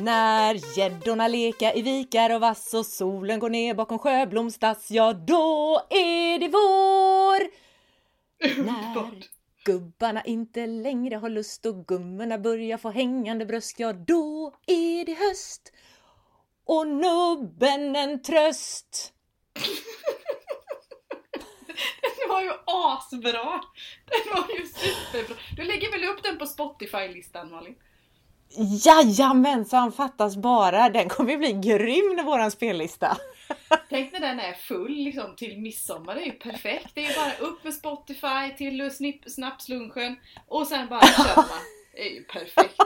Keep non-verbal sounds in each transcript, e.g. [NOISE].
När gäddorna leka i vikar och vass och solen går ner bakom Sjöblomstads, ja då är det vår! När gubbarna inte längre har lust och gummorna börjar få hängande bröst, ja då är det höst! Och nubben en tröst! [LAUGHS] Den var ju asbra! Den var ju superbra! Du lägger väl upp den på Spotify-listan Malin? Jajamensan, fattas bara! Den kommer ju bli grym våran spellista! Tänk när den är full liksom, till midsommar, det är ju perfekt. Det är ju bara upp med Spotify till snipp, snapslunchen och sen bara [LAUGHS] kör man. Det är ju perfekt.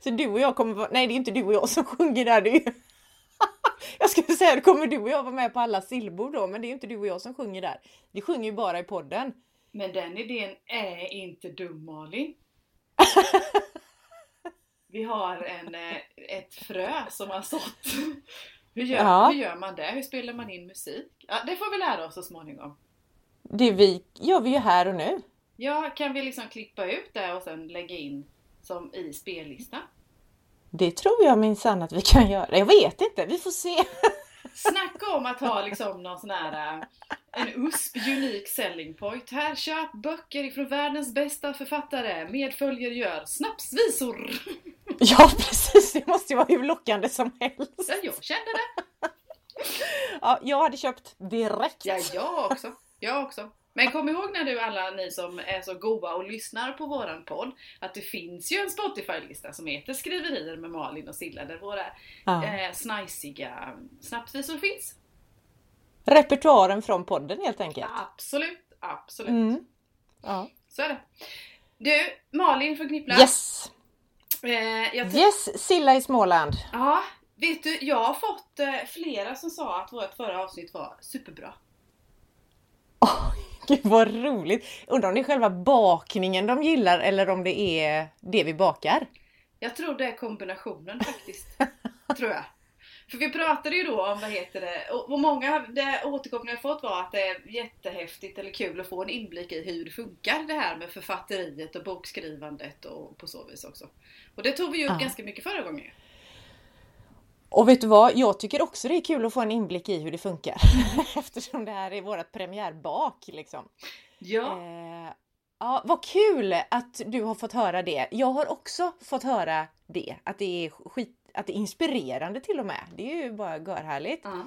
Så du och jag kommer vara... Nej, det är inte du och jag som sjunger där. Det är ju... [LAUGHS] Jag skulle säga, kommer du och jag vara med på alla sillbord då, men det är ju inte du och jag som sjunger där. Vi sjunger ju bara i podden. Men den idén är inte dum Malin. [LAUGHS] Vi har en, eh, ett frö som har sått. Hur gör, Ja. hur gör man det? Hur spelar man in musik? Ja, det får vi lära oss så småningom. Det vi gör vi ju här och nu. Ja, kan vi liksom klippa ut det och sen lägga in som i spellistan? Det tror jag minsann att vi kan göra. Jag vet inte, vi får se. Snacka om att ha liksom någon sån här eh, en USP Unique Selling Point. Här, köp böcker ifrån världens bästa författare. Medföljer gör snapsvisor. [LAUGHS] Ja precis, det måste ju vara hur lockande som helst. Ja, jag kände det. [LAUGHS] Ja, jag hade köpt direkt. Ja, jag också. Jag också. Men kom ihåg när du alla ni som är så goa och lyssnar på våran podd att det finns ju en Spotify-lista som heter Skriverier med Malin och Silla där våra Ja. eh, snajsiga snapsvisor finns. Repertoaren från podden helt enkelt. Absolut, absolut. Mm. Ja. Så är det. Du, Malin från Knippla. Yes! Eh, Yes, Silla i Småland. Ja, vet du, jag har fått eh, flera som sa att vårt förra avsnitt var superbra. Gud vad roligt! Undrar om det är själva bakningen de gillar eller om det är det vi bakar. Jag tror det är kombinationen faktiskt. [LAUGHS] tror jag. För vi pratade ju då om, vad heter det, och många det återkopplingar jag fått var att det är jättehäftigt eller kul att få en inblick i hur det funkar det här med författeriet och bokskrivandet och på så vis också. Och det tog vi ju upp Ja. ganska mycket förra gången. Och vet du vad? Jag tycker också det är kul att få en inblick i hur det funkar. [LAUGHS] Eftersom det här är vårt premiärbak liksom. Ja. Eh, ja, vad kul att du har fått höra det. Jag har också fått höra det. Att det är skit, att det är inspirerande till och med. Det är ju bara görhärligt. ja.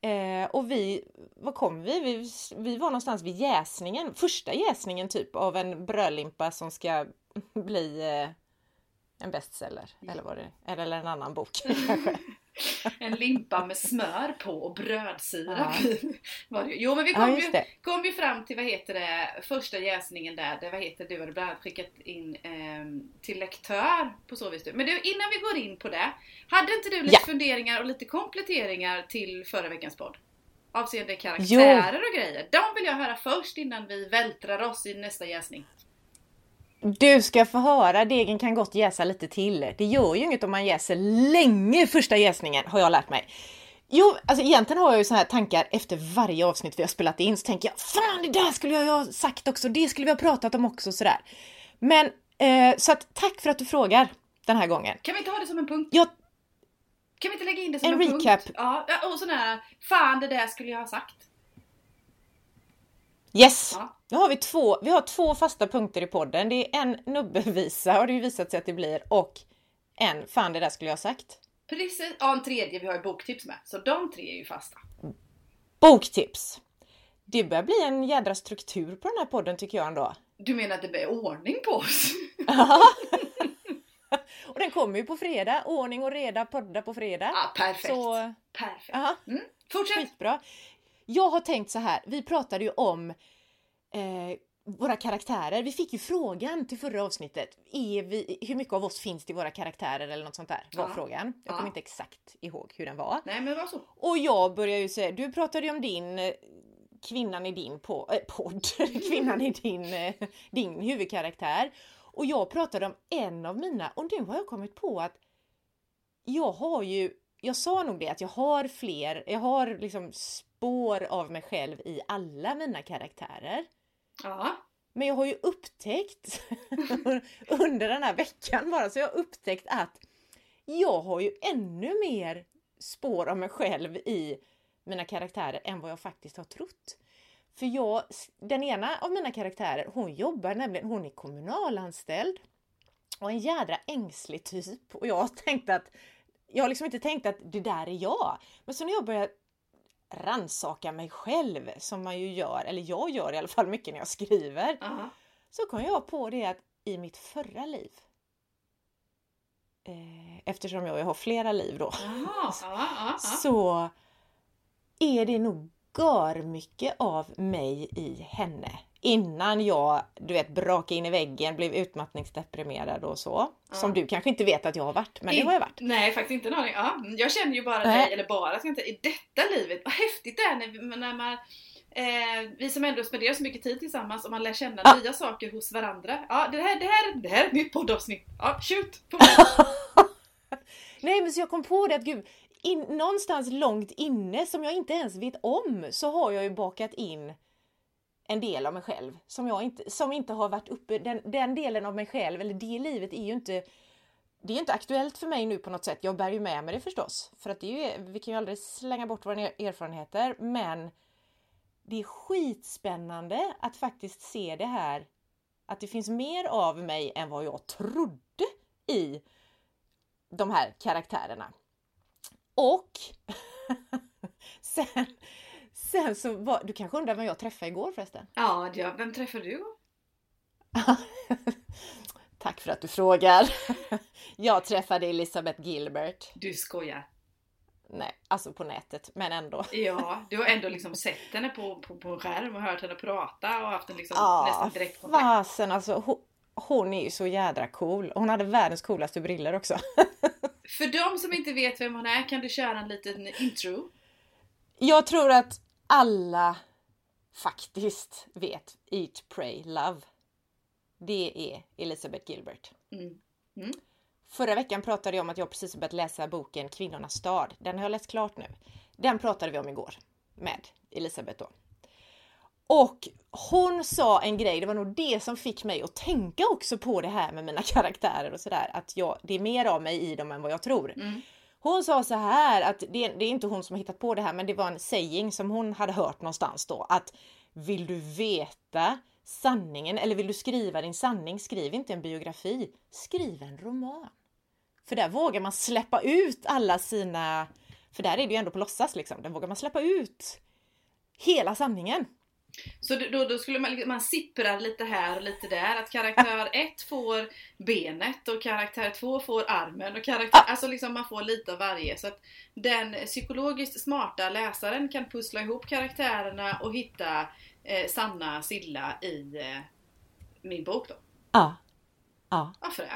Eh, och vi, vad kom vi? vi? Vi var någonstans vid jäsningen, första jäsningen typ av en brödlimpa som ska bli eh, en bestseller. Eller vad det eller en annan bok kanske. [LAUGHS] En limpa med smör på och brödsirap Ja. Jo men vi Ja, kom, just ju, kom ju fram till vad heter det, första jäsningen där, där vad heter du hade bland annat skickat in ehm, till lektör på så vis. Men du, innan vi går in på det, hade inte du lite Ja. funderingar och lite kompletteringar till förra veckans podd? Avseende karaktärer och grejer. De vill jag höra först innan vi vältrar oss i nästa jäsning. Du ska få höra, degen kan gott jäsa lite till. Det gör ju inget om man jäser länge första jäsningen, har jag lärt mig. Jo, alltså egentligen har jag ju så här tankar efter varje avsnitt vi har spelat in, så tänker jag fan det där skulle jag ju ha sagt också, det skulle vi ha pratat om också sådär. Men, eh, så att tack för att du frågar den här gången. Kan vi inte ha det som en punkt? Jag, Kan vi inte lägga in det som En en, recap. punkt? Ja, ja, och sån här, fan det där skulle jag ha sagt. Yes! Ja. Nu har vi två, vi har två fasta punkter i podden. Det är en nubbevisa, har det ju visat sig att det blir, och en fan det där skulle jag ha sagt. Precis, ja en tredje, vi har ju boktips med. Så de tre är ju fasta. Boktips! Det börjar bli en jädra struktur på den här podden tycker jag ändå. Du menar att det blir ordning på oss? [LAUGHS] och den kommer ju på fredag. Ordning och reda, podda på fredag. Ja, perfekt. Så, Perfekt. Mm. Fortsätt! skitbra. Jag har tänkt så här, vi pratade ju om eh, våra karaktärer. Vi fick ju frågan till förra avsnittet. Är vi, hur mycket av oss finns det i våra karaktärer eller något sånt där? Var Ja. frågan. Jag Ja. kommer inte exakt ihåg hur den var. Nej men vad så. Och jag börjar ju säga, du pratade ju om din eh, kvinnan i din på, eh, podd, [LAUGHS] kvinnan i din, eh, din huvudkaraktär. Och jag pratade om en av mina och nu har jag kommit på att jag har ju, jag sa nog det att jag har fler, jag har liksom spår av mig själv i alla mina karaktärer. Ja. Men jag har ju upptäckt [LAUGHS] under den här veckan bara, så jag har upptäckt att jag har ju ännu mer spår av mig själv i mina karaktärer än vad jag faktiskt har trott. För jag, den ena av mina karaktärer, hon jobbar nämligen, hon är kommunalanställd och en jädra ängslig typ. Och jag har tänkt att, jag har liksom inte tänkt att det där är jag. Men så när jag börjar ransaka mig själv, som man ju gör, eller jag gör i alla fall mycket när jag skriver, Aha. så kom jag på det att i mitt förra liv, eh, eftersom jag har flera liv då, ja, ja. så är det nog gör mycket av mig i henne. Innan jag, du vet, brakade in i väggen, blev utmattningsdeprimerad och så. Ja. Som du kanske inte vet att jag har varit, men det har jag varit. Nej, faktiskt inte aning. Ja, jag känner ju bara dig, eller bara, ska inte, i detta livet. Vad häftigt det är när, när man Eh, vi som ändå spenderar så mycket tid tillsammans och man lär känna Ja. nya saker hos varandra. Ja, det här, det här, det här är ett nytt poddavsnitt. Ja, shoot! [LAUGHS] Nej men så jag kom på det att gud, in, någonstans långt inne som jag inte ens vet om så har jag ju bakat in en del av mig själv som, jag inte, som inte har varit uppe. Den, den delen av mig själv, eller det livet är ju inte det är inte aktuellt för mig nu på något sätt. Jag bär ju med mig det förstås. För att det är ju, vi kan ju aldrig slänga bort våra erfarenheter. Men det är skitspännande att faktiskt se det här. Att det finns mer av mig än vad jag trodde i de här karaktärerna. Och [LAUGHS] sen, sen så var, du kanske undrar vem jag träffade igår förresten? Ja, ja, vem träffade du? [LAUGHS] Tack för att du frågar. [LAUGHS] Jag träffade Elisabeth Gilbert. Du skojar. Nej, alltså på nätet, men ändå. [LAUGHS] Ja, du har ändå liksom sett henne på, på, på skärm och hört henne prata och haft en liksom Ja, nästan direkt kontakt. fasen alltså. Hon, hon är ju så jädra cool. Hon hade världens coolaste briller också. För de som inte vet vem hon är kan du köra en liten intro? Jag tror att alla faktiskt vet Eat, Pray, Love. Det är Elisabeth Gilbert. Mm. Förra veckan pratade jag om att jag precis har börjat läsa boken Kvinnornas stad. Den har jag läst klart nu. Den pratade vi om igår med Elisabeth då. Och hon sa en grej, det var nog det som fick mig att tänka också på det här med mina [LAUGHS] karaktärer och sådär. Att jag, det är mer av mig i dem än vad jag tror. Mm. Hon sa så här att det, det är inte hon som har hittat på det här men det var en saying som hon hade hört någonstans då att vill du veta sanningen eller vill du skriva din sanning, skriv inte en biografi, skriv en roman. För där vågar man släppa ut alla sina, för där är det ju ändå på låtsas liksom, där vågar man släppa ut hela sanningen. Så då- då, skulle man, man sipprar lite här och lite där. Att karaktär 1 får benet och karaktär 2 får armen. Och karaktär, Alltså liksom man får lite av varje. Så att den psykologiskt smarta läsaren kan pussla ihop karaktärerna och hitta eh, sanna Silla i eh, min bok då. Ja. Ja, Vad fränt!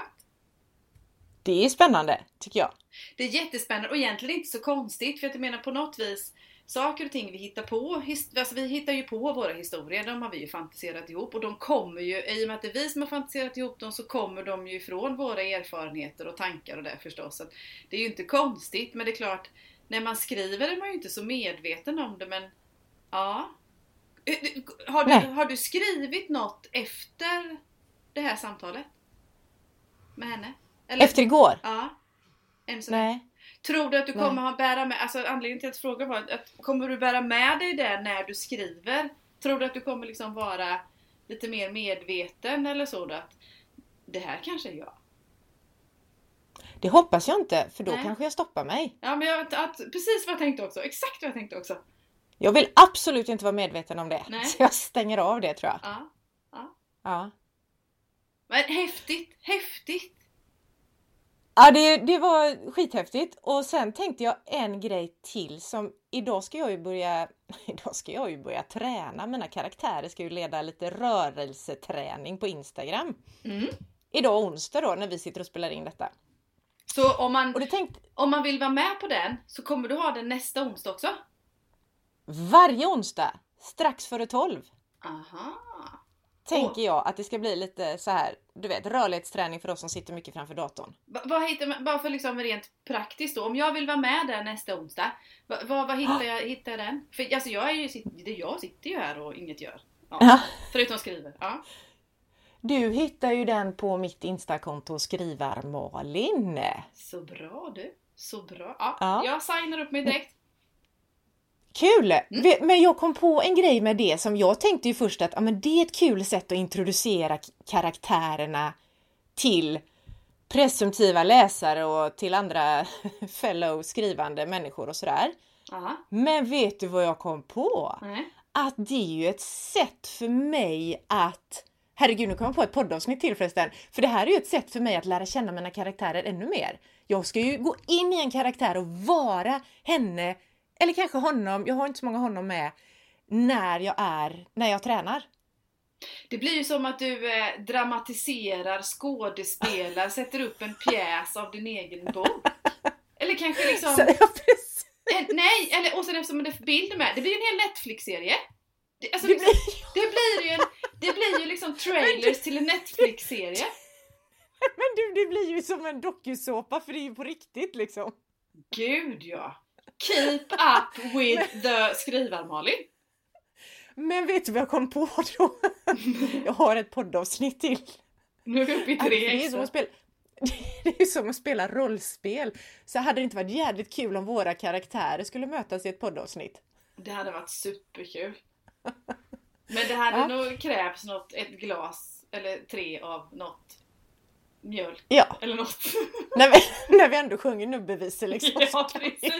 det är spännande tycker jag. Det är jättespännande och egentligen inte så konstigt för att jag menar på något vis Saker och ting vi hittar på, alltså vi hittar ju på våra historier, de har vi ju fantiserat ihop och de kommer ju, i och med att det är vi som har fantiserat ihop dem så kommer de ju ifrån våra erfarenheter och tankar och det förstås. Så det är ju inte konstigt men det är klart, när man skriver är man ju inte så medveten om det men ja. Eh, Har du, har du skrivit något efter det här samtalet? Med henne? Eller? Efter igår? Ja. Nej. Tror du att du Nej. kommer ha bära med, alltså anledningen till att fråga var att kommer du bära med dig det när du skriver? Tror du att du kommer liksom vara lite mer medveten eller så då? Att det här kanske är jag. Det hoppas jag inte, för då Nej. kanske jag stoppar mig. Ja men jag, att, precis vad jag tänkte också, exakt vad jag tänkte också. Jag vill absolut inte vara medveten om det. Nej. Så jag stänger av det tror jag. Ja. Ja, Men häftigt, häftigt! Ja det, det var skithäftigt. Och sen tänkte jag en grej till som idag ska jag ju börja [LAUGHS] Idag ska jag ju börja träna. Mina karaktärer ska ju leda lite rörelseträning på Instagram. Mm. Idag onsdag då när vi sitter och spelar in detta. Så om man, Och det tänkte om man vill vara med på den så kommer du ha den nästa onsdag också? varje onsdag strax före 12 Aha! Tänker jag att det ska bli lite så här, du vet, rörlighetsträning för oss som sitter mycket framför datorn. Va- Vad hittar man, bara för liksom rent praktiskt då, om jag vill vara med där nästa onsdag, vad, vad, vad hittar, jag, hittar jag den? För alltså jag, är ju, jag sitter ju här och inget gör. Ja, Ja. Förutom skriver. Ja. Du hittar ju den på mitt Instakonto Skrivar-Malin. Så bra du. Så bra. Ja, Ja. Jag signar upp mig direkt. Kul! Vet- Men jag kom på en grej med det som jag tänkte ju först att ja, men det är ett kul sätt att introducera karaktärerna till presumtiva läsare och till andra [LAUGHS] fellow skrivande människor och sådär. Ja. Men vet du vad jag kom på? Nej. Att det är ju ett sätt för mig att Herregud, nu kommer jag på ett poddavsnitt till förresten. För det här är ju ett sätt för mig att lära känna mina karaktärer ännu mer. Jag ska ju gå in i en karaktär och vara henne, eller kanske honom, jag har inte så många honom med, när jag är, när jag tränar. Det blir ju som att du eh, dramatiserar, skådespelar, [LAUGHS] sätter upp en pjäs av din egen bok. Eller kanske liksom... Så, ja. En, nej, eller, och sen eftersom det är bilder med, det blir ju en hel Netflix-serie. Det, alltså, Det blir, det blir ju en, det blir ju liksom [LAUGHS] trailers till en Netflix-serie. [LAUGHS] men du, det blir ju som en dokusåpa för det är ju på riktigt liksom. Gud ja! Keep up with the skrivar-Malin. Men vet du vad jag kom på då? [LAUGHS] Jag har ett poddavsnitt till. Nu är vi uppe i tre det, är som extra. att spela, [LAUGHS] det är som att spela rollspel. Så hade det inte varit jävligt kul om våra karaktärer skulle mötas i ett poddavsnitt. Det hade varit superkul. Men det hade Ja. nog krävts något, ett glas eller tre av något mjölk Ja, eller något. [LAUGHS] när vi, när vi ändå sjunger nubbevisor liksom. Ja precis!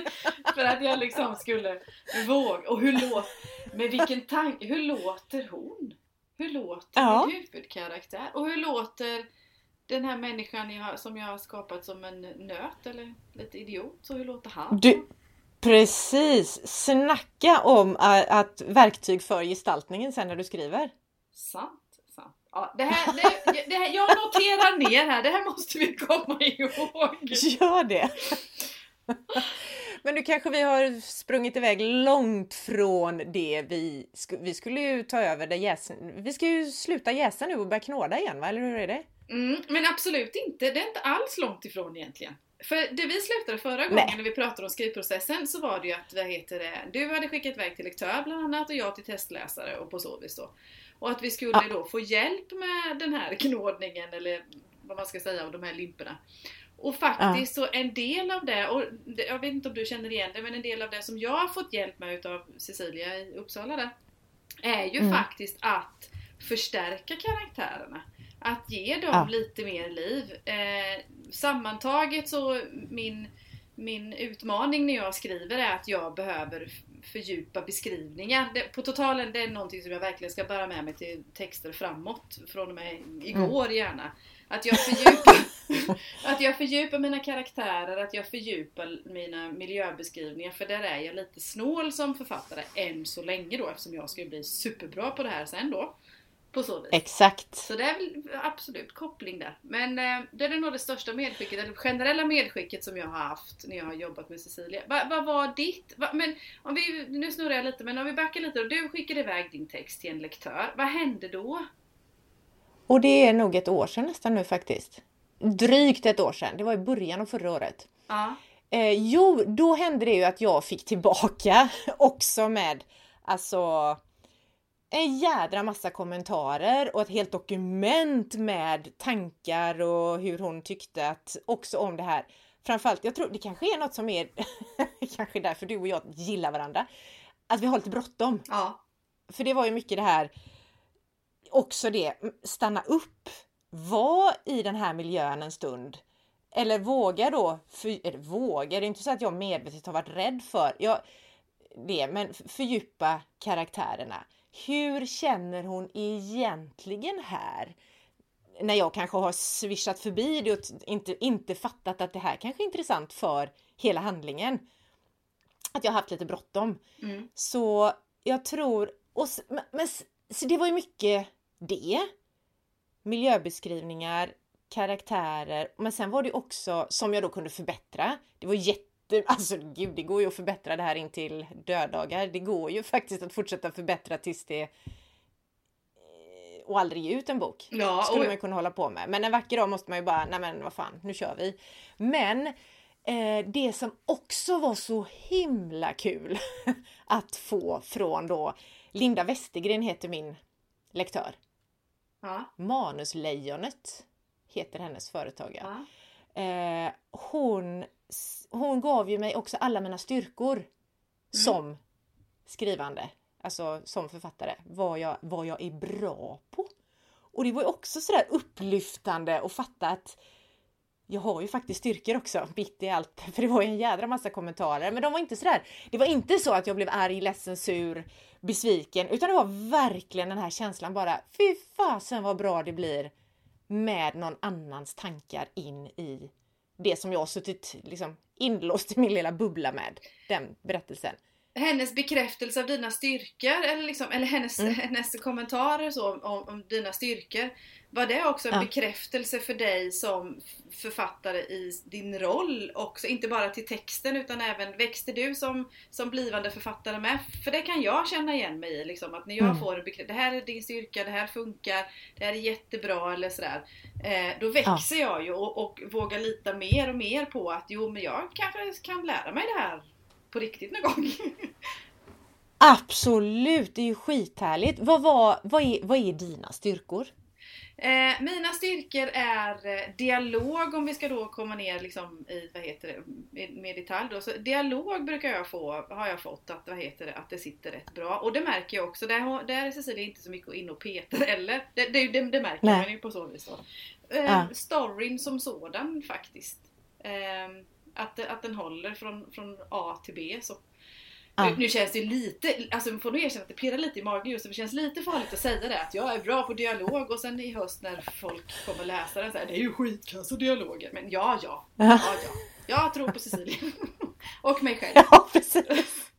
För att jag liksom skulle våga. Och hur låter... Men vilken tanke! Hur låter hon? Hur låter Ja. min huvudkaraktär? Och hur låter den här människan jag, har- som jag har skapat som en nöt eller lite idiot? Så hur låter han? Du, precis! Snacka om att verktyg för gestaltningen sen när du skriver. Sant. Ja, det här, det, det här, jag noterar ner här, det här måste vi komma ihåg. Gör det! Men nu kanske vi har sprungit iväg långt från det vi, sk- vi skulle ju ta över det jäsen. Vi ska ju sluta jäsa nu och börja knåda igen va? Eller hur är det? Mm, men absolut inte, det är inte alls långt ifrån egentligen. För det vi slutade förra gången Nej. när vi pratade om skrivprocessen så var det ju att, vad heter det, du hade skickat iväg till lektör bland annat och jag till testläsare och på så vis då. Och att vi skulle Ja. då få hjälp med den här knådningen eller vad man ska säga av de här limporna. Och faktiskt så en del av det, och jag vet inte om du känner igen det, men en del av det som jag har fått hjälp med utav Cecilia i Uppsala där, är ju Mm. faktiskt att förstärka karaktärerna. Att ge dem Ja. lite mer liv. Eh, sammantaget så min, min utmaning när jag skriver är att jag behöver fördjupa beskrivningar. På totalen det är någonting som jag verkligen ska bära med mig till texter framåt. Från och med igår gärna. Att jag fördjupar [LAUGHS] att jag fördjupar mina karaktärer, att jag fördjupar mina miljöbeskrivningar för där är jag lite snål som författare än så länge då eftersom jag ska bli superbra på det här sen då. På så vis. Exakt! Så det är väl absolut koppling där. Men eh, det är nog det största medskicket, eller generella medskicket som jag har haft när jag har jobbat med Cecilia. Va- Vad var ditt? Va, men om vi, nu snurrar jag lite, men om vi backar lite och du skickade iväg din text till en lektör. Vad hände då? Och det är nog ett år sedan nästan nu faktiskt. Drygt ett år sedan, det var i början av förra året. Ja. Eh, jo, då hände det ju att jag fick tillbaka [LAUGHS] också med alltså en jädra massa kommentarer och ett helt dokument med tankar och hur hon tyckte att också om det här. Framförallt, jag tror det kanske är något som är [LAUGHS] kanske därför du och jag gillar varandra. Att vi har lite bråttom. Ja. För det var ju mycket det här också det, stanna upp, var i den här miljön en stund. Eller våga då, för, eller våga, det är inte så att jag medvetet har varit rädd för jag, det, men fördjupa karaktärerna. Hur känner hon egentligen här? När jag kanske har swishat förbi det och inte, inte fattat att det här kanske är intressant för hela handlingen. Att jag har haft lite bråttom. Mm. Så jag tror, och, men, så det var ju mycket det. Miljöbeskrivningar, karaktärer, men sen var det också som jag då kunde förbättra. Det var jätte, alltså gud det går ju att förbättra det här in till döddagar. Det går ju faktiskt att fortsätta förbättra tills det eh, och aldrig ge ut en bok. Ja, skulle och- man kunna hålla på med. Men en vacker dag måste man ju bara, nej men vad fan, nu kör vi. Men eh, det som också var så himla kul [LAUGHS] att få från då Linda Westergren heter min lektör. Ja. Manuslejonet heter hennes företag. Ja. Eh, hon, hon gav ju mig också alla mina styrkor som skrivande, alltså som författare, vad jag, vad jag är bra på. Och det var ju också sådär upplyftande att fatta att jag har ju faktiskt styrkor också, mitt i allt. [LAUGHS] För det var ju en jädra massa kommentarer. Men de var inte sådär, det var inte så att jag blev arg, ledsen, sur, besviken. Utan det var verkligen den här känslan bara, fy fasen vad bra det blir med någon annans tankar in i det som jag har suttit liksom inlåst i min lilla bubbla med. Den berättelsen. Hennes bekräftelse av dina styrkor, eller, liksom, eller hennes, Mm. [LAUGHS] hennes kommentarer så, om, om dina styrkor. Var det också en Ja. bekräftelse för dig som författare i din roll också? Inte bara till texten utan även växte du som, som blivande författare med? För det kan jag känna igen mig i. Liksom, att när jag Mm. får en bekräftelse, det här är din styrka, det här funkar, det här är jättebra eller sådär. Eh, då växer jag ju och, och vågar lita mer och mer på att jo men jag kanske kan lära mig det här på riktigt någon gång. Absolut, det är ju skithärligt. Vad, var, vad, är, vad är dina styrkor? Eh, mina styrkor är eh, dialog om vi ska då komma ner liksom i, vad heter det, med detalj då. Så dialog brukar jag få, har jag fått att, vad heter det, att det sitter rätt bra. Och det märker jag också, där, där är Cecilia inte så mycket in och petar heller. [LAUGHS] Det, det, det, det märker Nej. man ju på så vis då. Eh, Ja. Storyn som sådan faktiskt. Eh, att, det- att den håller från, från A till B. Så Ja. nu, nu känns det lite, alltså får nog erkänna att det pirrar lite i magen just för det känns lite farligt att säga det att jag är bra på dialog och sen i höst när folk kommer läsa den så här, det är ju skitkassa dialoger. Men ja, ja, ja, ja. Jag tror på Cecilia. [LAUGHS] och mig själv Ja, precis. [LAUGHS]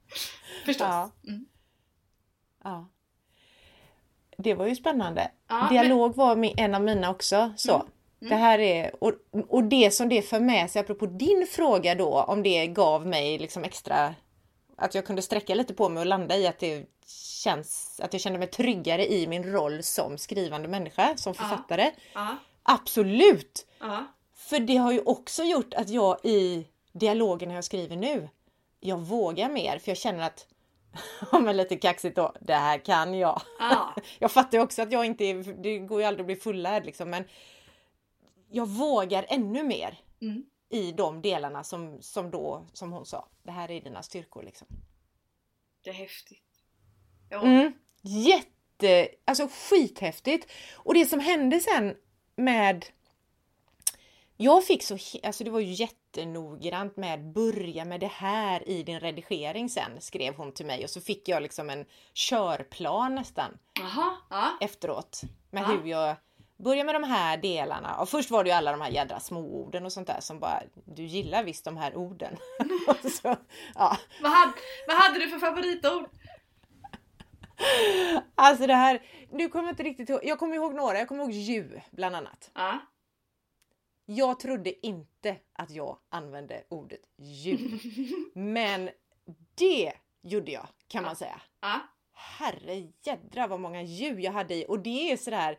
förstås. Ja. Mm. Ja. Det var ju spännande. Ja, Dialog var mi- en av mina också. Så. Mm. Mm. Det här är, och, och det som det för med sig, apropå din fråga då, om det gav mig liksom extra, att jag kunde sträcka lite på mig och landa i att det känns, att jag kände mig tryggare i min roll som skrivande människa, som författare. Ja, Absolut! ja, För det har ju också gjort att jag i dialogen jag skriver nu, jag vågar mer för jag känner att, [LAUGHS] om men lite kaxigt då, det här kan jag. ja. [LAUGHS] Jag fattar ju också att jag inte är, det går ju aldrig att bli fullärd liksom, men jag vågar ännu mer Mm. i de delarna som, som då, som hon sa, det här är dina styrkor liksom. Det är häftigt. Ja. Mm. Jätte, alltså skithäftigt! Och det som hände sen med jag fick så, alltså det var ju jättenoggrant med börja med det här i din redigering sen, skrev hon till mig och så fick jag liksom en körplan nästan Jaha, ja. efteråt med Ja. hur jag börjar med de här delarna. Och först var det ju alla de här jädra småorden och sånt där som bara, du gillar visst de här orden. [LAUGHS] Så, ja. Vad, hade, vad hade du för favoritord? Alltså det här, nu kommer jag inte riktigt ihåg, jag kommer ihåg några, jag kommer ihåg ju bland annat. Ja. Jag trodde inte att jag använde ordet ju. [LAUGHS] Men det gjorde jag kan man säga. Ja. Herre jädra vad många djur jag hade i och det är sådär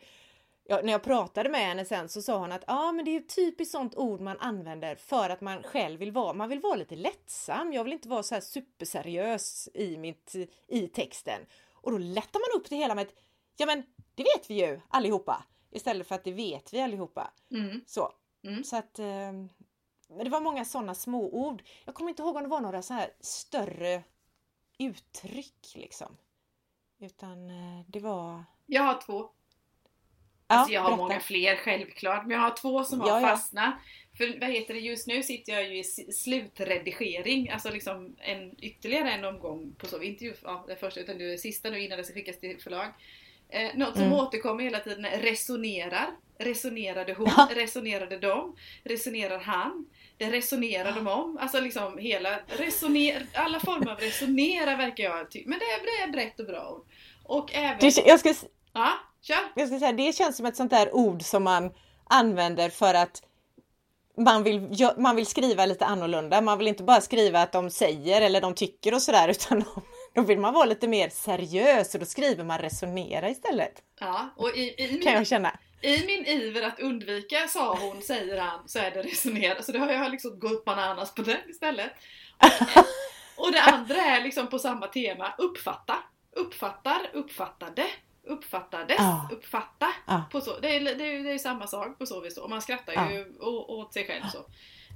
Ja, när jag pratade med henne sen så sa hon att ja, men det är typiskt sånt ord man använder för att man själv vill vara, man vill vara lite lättsam. Jag vill inte vara så här superseriös i, mitt, i texten. Och då lättar man upp det hela med att ja, men det vet vi ju allihopa. Istället för att det vet vi allihopa. Mm. Så, Mm. så att men det var många sådana små ord. Jag kommer inte ihåg om det var några så här större uttryck liksom. Utan eh, det var... Jag har två. Ja, Alltså jag har berätta. många fler självklart, men jag har två som har Ja, ja. fastnat. För vad heter det, just nu sitter jag ju i slutredigering, alltså liksom en, ytterligare en omgång på så, inte ju ja, den första utan det sista nu innan det ska skickas till förlag. Eh, något som Mm. återkommer hela tiden är resonerar. Resonerade hon? Ja. Resonerade de? Resonerar han? Det resonerar de om. Alltså liksom hela resoner, alla former av resonera verkar jag tycka. Men det är, det är brett och bra ord. Och även... Det, jag, ska, Ja, kör! jag ska säga, det känns som ett sånt där ord som man använder för att man vill, man vill skriva lite annorlunda. Man vill inte bara skriva att de säger eller de tycker och sådär [LAUGHS] utan då, då vill man vara lite mer seriös och då skriver man resonera istället. Ja, och i, i, min, Kan jag känna. I min iver att undvika, sa hon, säger han, så är det resonera. Så det har jag liksom gått bananas på den istället. Och, [LAUGHS] och det andra är liksom på samma tema, uppfatta. Uppfattar, uppfattade. Uppfattades, Ja. uppfatta. Ja. På så. Det, är, det, är, det är samma sak på så vis då. Man skrattar Ja. ju åt sig själv så.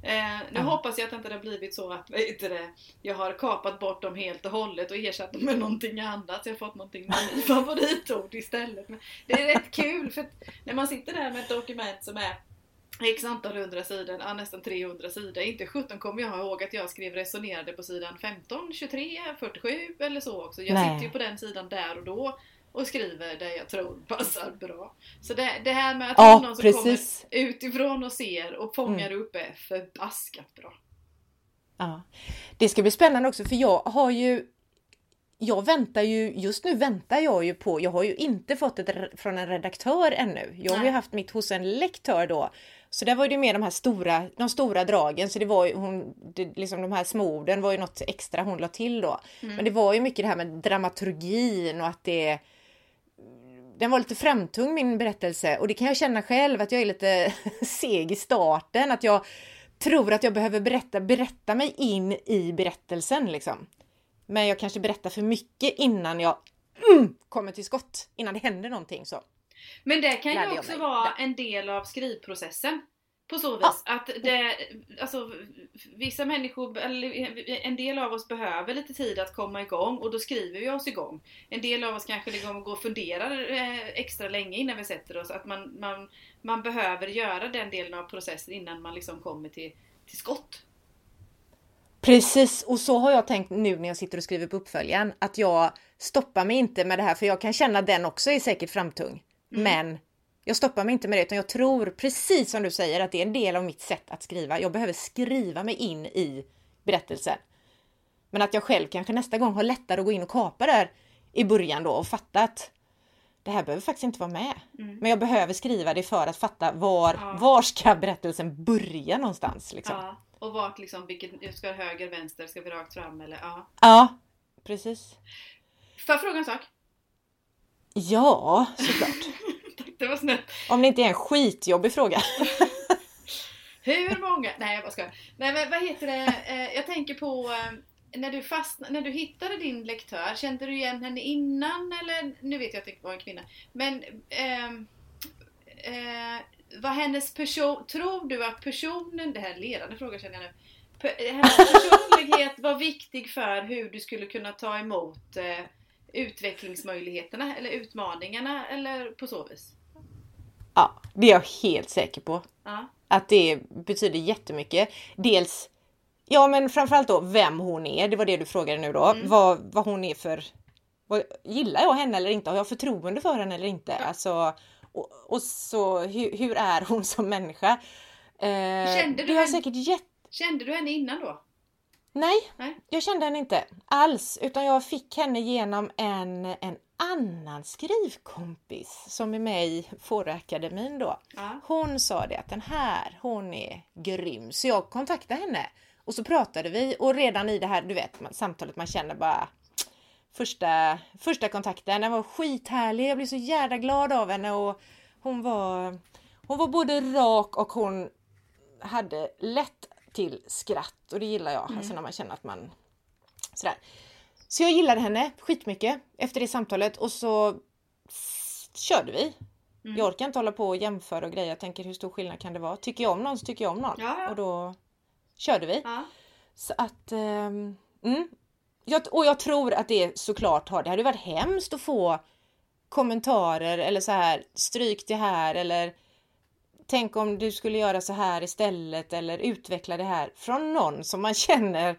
Eh, nu hoppas jag att inte det har blivit så att [LAUGHS] heter det, jag har kapat bort dem helt och hållet och ersatt dem med någonting annat. Så jag har fått någonting med [LAUGHS] favoritord istället. Men det är rätt kul för när man sitter där med ett dokument som är X antal hundra sidor, ja, nästan 300 sidor. Inte 17 kommer jag ihåg att jag skrev resonerade på sidan 15, 23, 47 eller så också. Jag Nej. sitter ju på den sidan där och då och skriver det jag tror passar bra. Så det, det här med att Ja, någon som precis. kommer utifrån och ser och fångar Mm. upp är förbaskat bra. Ja. Det ska bli spännande också för jag har ju jag väntar ju, just nu väntar jag ju på, jag har ju inte fått ett re- från en redaktör ännu. Jag har ju Nej. haft mitt hos en lektör då. Så där var det mer de här stora, de stora dragen, så det var ju hon, det, liksom de här små orden var ju något extra hon la till då. Mm. Men det var ju mycket det här med dramaturgin och att det den var lite framtung min berättelse och det kan jag känna själv att jag är lite [LAUGHS] seg i starten, att jag tror att jag behöver berätta, berätta mig in i berättelsen liksom. Men jag kanske berättar för mycket innan jag mm, kommer till skott, innan det händer någonting så. Men det kan ju också vara en del av skrivprocessen. På så vis Ja. att det, alltså vissa människor, eller en del av oss behöver lite tid att komma igång och då skriver vi oss igång. En del av oss kanske liksom går och funderar eh, extra länge innan vi sätter oss. Att man, man, man behöver göra den delen av processen innan man liksom kommer till, till skott. Precis, och så har jag tänkt nu när jag sitter och skriver på uppföljaren, att jag stoppar mig inte med det här, för jag kan känna den också är säkert framtung. Men jag stoppar mig inte med det, utan jag tror precis som du säger att det är en del av mitt sätt att skriva. Jag behöver skriva mig in i berättelsen. Men att jag själv kanske nästa gång har lättare att gå in och kapa där i början då och fatta att det här behöver faktiskt inte vara med. Men jag behöver skriva det för att fatta var, Ja. var ska berättelsen börja någonstans. Liksom. Ja. Ja. Och vart liksom, vilket, ska höger, vänster, ska vi rakt fram eller ja. precis. Får jag fråga en sak? Ja, såklart. [LAUGHS] Det var snällt. Om det inte är en skitjobbig fråga. Hur många? Nej jag bara skojar. Nej men vad heter det? Eh, jag tänker på eh, när du fastnade, när du hittade din lektör, kände du igen henne innan eller? Nu vet jag att det var en kvinna. Men ehm, eh, var hennes person, tror du att personen, det här är en ledande fråga känner jag nu. Hennes personlighet var viktig för hur du skulle kunna ta emot eh, utvecklingsmöjligheterna eller utmaningarna eller på så vis? Ja, det är jag helt säker på. Ja. Att det betyder jättemycket. Dels, ja men framförallt då vem hon är. Det var det du frågade nu då. Mm. Vad, vad hon är för... Vad, gillar jag henne eller inte? Har jag förtroende för henne eller inte? Alltså, och, och så hur, hur är hon som människa? Eh, Kände du henne- säkert jätte... Kände du henne innan då? Nej, Nej. jag kände henne inte alls, utan jag fick henne genom en, en annan skrivkompis som är med i Fåröakademin då. Ja. Hon sa det att den här, hon är grym. Så jag kontaktade henne och så pratade vi och redan i det här, du vet, samtalet man känner bara första, första kontakten, den var skithärlig. Jag blev så jävla glad av henne och hon var, hon var både rak och hon hade lätt till skratt och det gillar jag, alltså när man känner att man sådär. Så jag gillade henne skitmycket efter det samtalet och så körde vi. Mm. Jag orkar inte hålla på och jämföra och grejer. Jag tänker hur stor skillnad kan det vara? Tycker jag om någon så tycker jag om någon. Ja, ja. Och då körde vi. Ja. Så att... ehm, mm. jag, och jag tror att det såklart har... Det hade varit hemskt att få kommentarer eller så här stryk det här eller tänk om du skulle göra så här istället eller utveckla det här från någon som man [LAUGHS] känner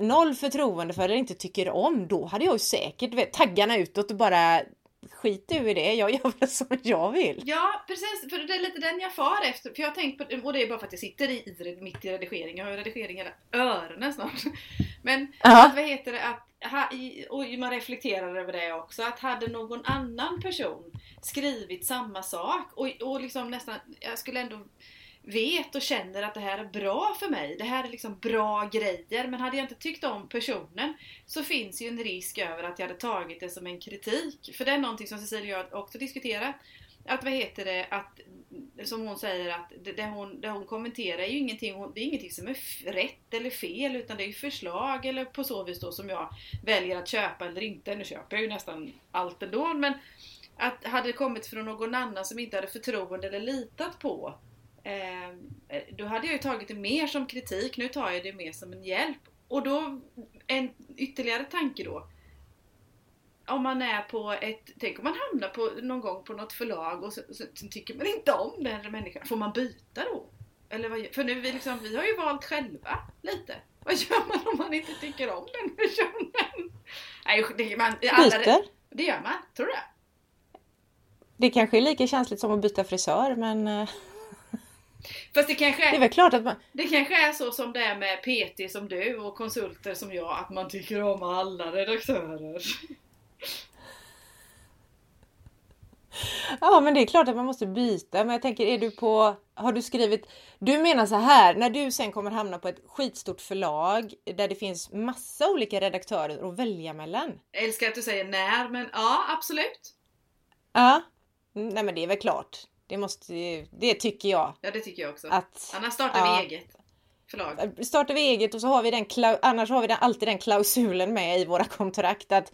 noll förtroende för eller inte tycker om. Då hade jag ju säkert vet, taggarna utåt och bara skit du i det, jag gör väl [LAUGHS] som jag vill. Ja precis, för det är lite den jag far efter. För jag har tänkt på, och det är bara för att jag sitter i, i mitt i redigering. Jag har ju redigering hela öronen snart. [LAUGHS] Men att, vad heter det, att, och man reflekterar över det också. Att hade någon annan person skrivit samma sak och, och liksom nästan, jag skulle ändå vet och känner att det här är bra för mig. Det här är liksom bra grejer. Men hade jag inte tyckt om personen så finns ju en risk över att jag hade tagit det som en kritik. För det är någonting som Cecilia och jag också diskuterat. att vad heter det, att som hon säger att det, det, hon, det hon kommenterar är ju ingenting, hon, det är ingenting som är rätt eller fel utan det är ju förslag eller på så vis då som jag väljer att köpa eller inte. Nu köper jag ju nästan allt ändå men att hade det kommit från någon annan som inte hade förtroende eller litat på eh, då hade jag ju tagit det mer som kritik, nu tar jag det mer som en hjälp. Och då, en ytterligare tanke då om man är på ett, tänk om man hamnar på, någon gång på något förlag och så, så, så tycker man inte om den människan. Får man byta då? Eller vad, för nu vi, liksom, vi har ju valt själva lite. Vad gör man om man inte tycker om den personen? Nej, det, man, alla, Byter? Det gör man, tror du det? Kanske är lika känsligt som att byta frisör men... eh, Fast det kanske är, Det är väl klart att man... det kanske är så som det är med PT som du och konsulter som jag, att man tycker om alla redaktörer. Ja men det är klart att man måste byta. Men jag tänker, är du på... Har du skrivit... Du menar så här, när du sen kommer hamna på ett skitstort förlag där det finns massa olika redaktörer att välja mellan. Jag älskar att du säger när, men ja, absolut. Ja. Nej men det är väl klart. Det måste Det tycker jag. Ja, det tycker jag också. Att Annars startar Ja. vi eget förlag. startar vi eget och så har vi den annars har vi den, alltid den klausulen med i våra kontrakt att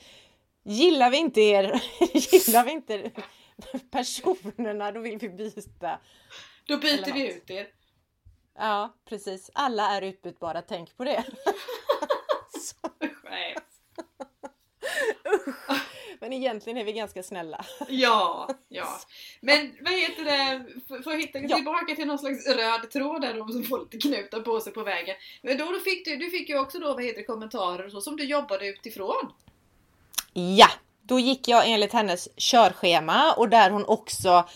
gillar vi inte er, [LAUGHS] gillar vi inte personerna då vill vi byta. Då byter vi ut er. Ja precis, alla är utbytbara, tänk på det. [LAUGHS] [LAUGHS] Nej. Men egentligen är vi ganska snälla. [LAUGHS] Ja, ja. Men vad heter det, för för att hitta Ja. tillbaka till någon slags röd tråd där då, som får lite knutar på sig på vägen. Men då, då fick du, du fick ju också då vad heter det, kommentarer och så som du jobbade utifrån. Ja, då gick jag enligt hennes körschema och där hon också